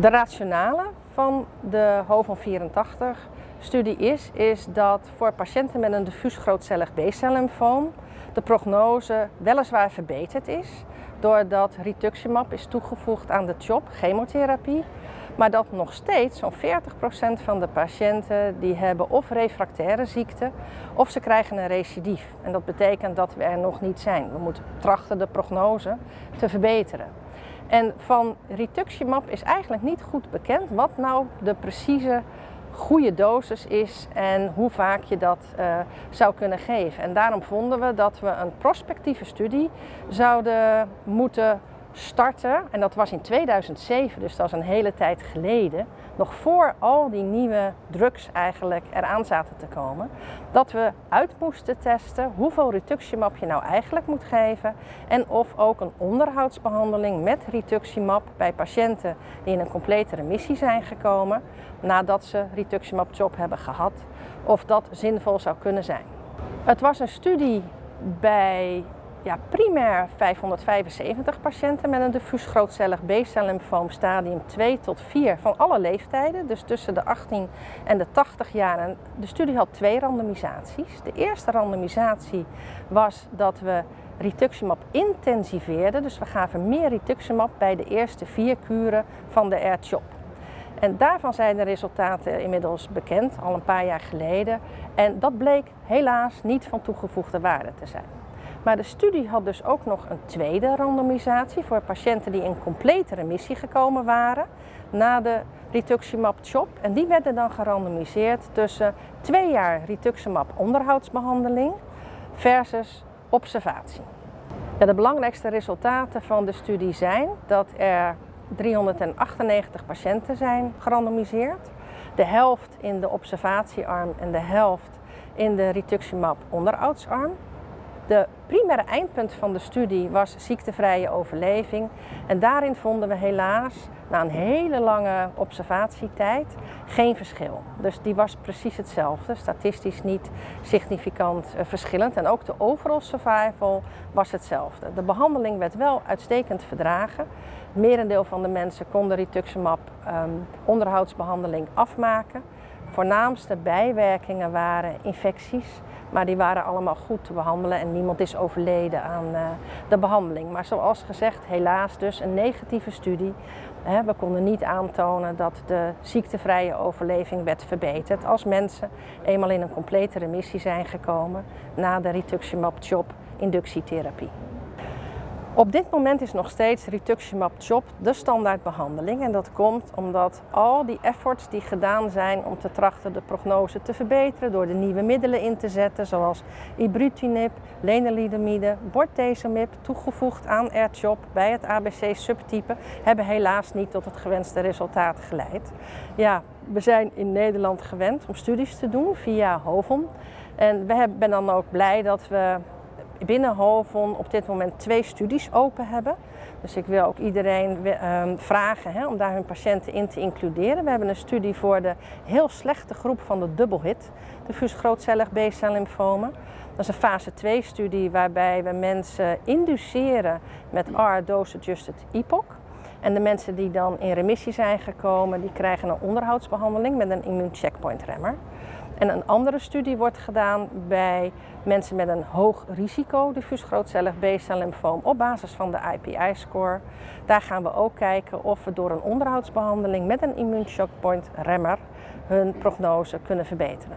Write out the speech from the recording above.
De rationale van de HOVON 84 studie is, is dat voor patiënten met een diffuus grootcellig B-cellymfoom de prognose weliswaar verbeterd is doordat rituximab is toegevoegd aan de CHOP, chemotherapie. Maar dat nog steeds zo'n 40% van de patiënten die hebben of refractaire ziekte of ze krijgen een recidief. En dat betekent dat we er nog niet zijn. We moeten trachten de prognose te verbeteren. En van rituximab is eigenlijk niet goed bekend wat nou de precieze goede dosis is en hoe vaak je dat uh, zou kunnen geven. En daarom vonden we dat we een prospectieve studie zouden moeten starten. En dat was in 2007, dus dat is een hele tijd geleden. Nog voor al die nieuwe drugs eigenlijk eraan zaten te komen. Dat we uit moesten testen hoeveel rituximab je nou eigenlijk moet geven. En of ook een onderhoudsbehandeling met rituximab bij patiënten die in een complete remissie zijn gekomen. Nadat ze rituximab job hebben gehad. Of dat zinvol zou kunnen zijn. Het was een studie bij ja, primair 575 patiënten met een diffuus grootcellig B-cel stadium 2 tot 4 van alle leeftijden, dus tussen de 18 en de 80 jaar. En de studie had twee randomisaties. De eerste randomisatie was dat we rituximab intensiveerden, dus we gaven meer rituximab bij de eerste vier kuren van de R-CHOP. En daarvan zijn de resultaten inmiddels bekend, al een paar jaar geleden. En dat bleek helaas niet van toegevoegde waarde te zijn. Maar de studie had dus ook nog een tweede randomisatie voor patiënten die in complete remissie gekomen waren na de rituximab-chop. En die werden dan gerandomiseerd tussen twee jaar rituximab onderhoudsbehandeling versus observatie. Ja, de belangrijkste resultaten van de studie zijn dat er 398 patiënten zijn gerandomiseerd. De helft in de observatiearm en de helft in de rituximab onderhoudsarm. De primaire eindpunt van de studie was ziektevrije overleving. En daarin vonden we helaas, na een hele lange observatietijd, geen verschil. Dus die was precies hetzelfde, statistisch niet significant eh, verschillend. En ook de overall survival was hetzelfde. De behandeling werd wel uitstekend verdragen. Merendeel van de mensen kon de rituximab um, onderhoudsbehandeling afmaken. Voornaamste bijwerkingen waren infecties maar die waren allemaal goed te behandelen en niemand is overleden aan uh, de behandeling. Maar zoals gezegd, helaas dus een negatieve studie. We konden niet aantonen dat de ziektevrije overleving werd verbeterd als mensen eenmaal in een complete remissie zijn gekomen na de rituximab-chop inductietherapie. Op dit moment is nog steeds rituximab chop de standaardbehandeling. En dat komt omdat al die efforts die gedaan zijn om te trachten de prognose te verbeteren door de nieuwe middelen in te zetten, zoals ibrutinib, lenalidomide, bortezomib, toegevoegd aan R-CHOP bij het ABC-subtype, hebben helaas niet tot het gewenste resultaat geleid. Ja, we zijn in Nederland gewend om studies te doen via HOVON. En we zijn dan ook blij dat we binnen Hovon op dit moment twee studies open hebben. Dus ik wil ook iedereen ehm, vragen hè, om daar hun patiënten in te includeren. We hebben een studie voor de heel slechte groep van de dubbelhit, diffuus grootcellig B-cel lymfomen. Dat is een fase 2 studie waarbij we mensen induceren met R-dose-adjusted EPOC. En de mensen die dan in remissie zijn gekomen, die krijgen een onderhoudsbehandeling met een immuuncheckpoint remmer. En een andere studie wordt gedaan bij mensen met een hoog risico diffuus grootcellig B-cel lymfoom op basis van de IPI-score. Daar gaan we ook kijken of we door een onderhoudsbehandeling met een immuuncheckpoint remmer hun prognose kunnen verbeteren.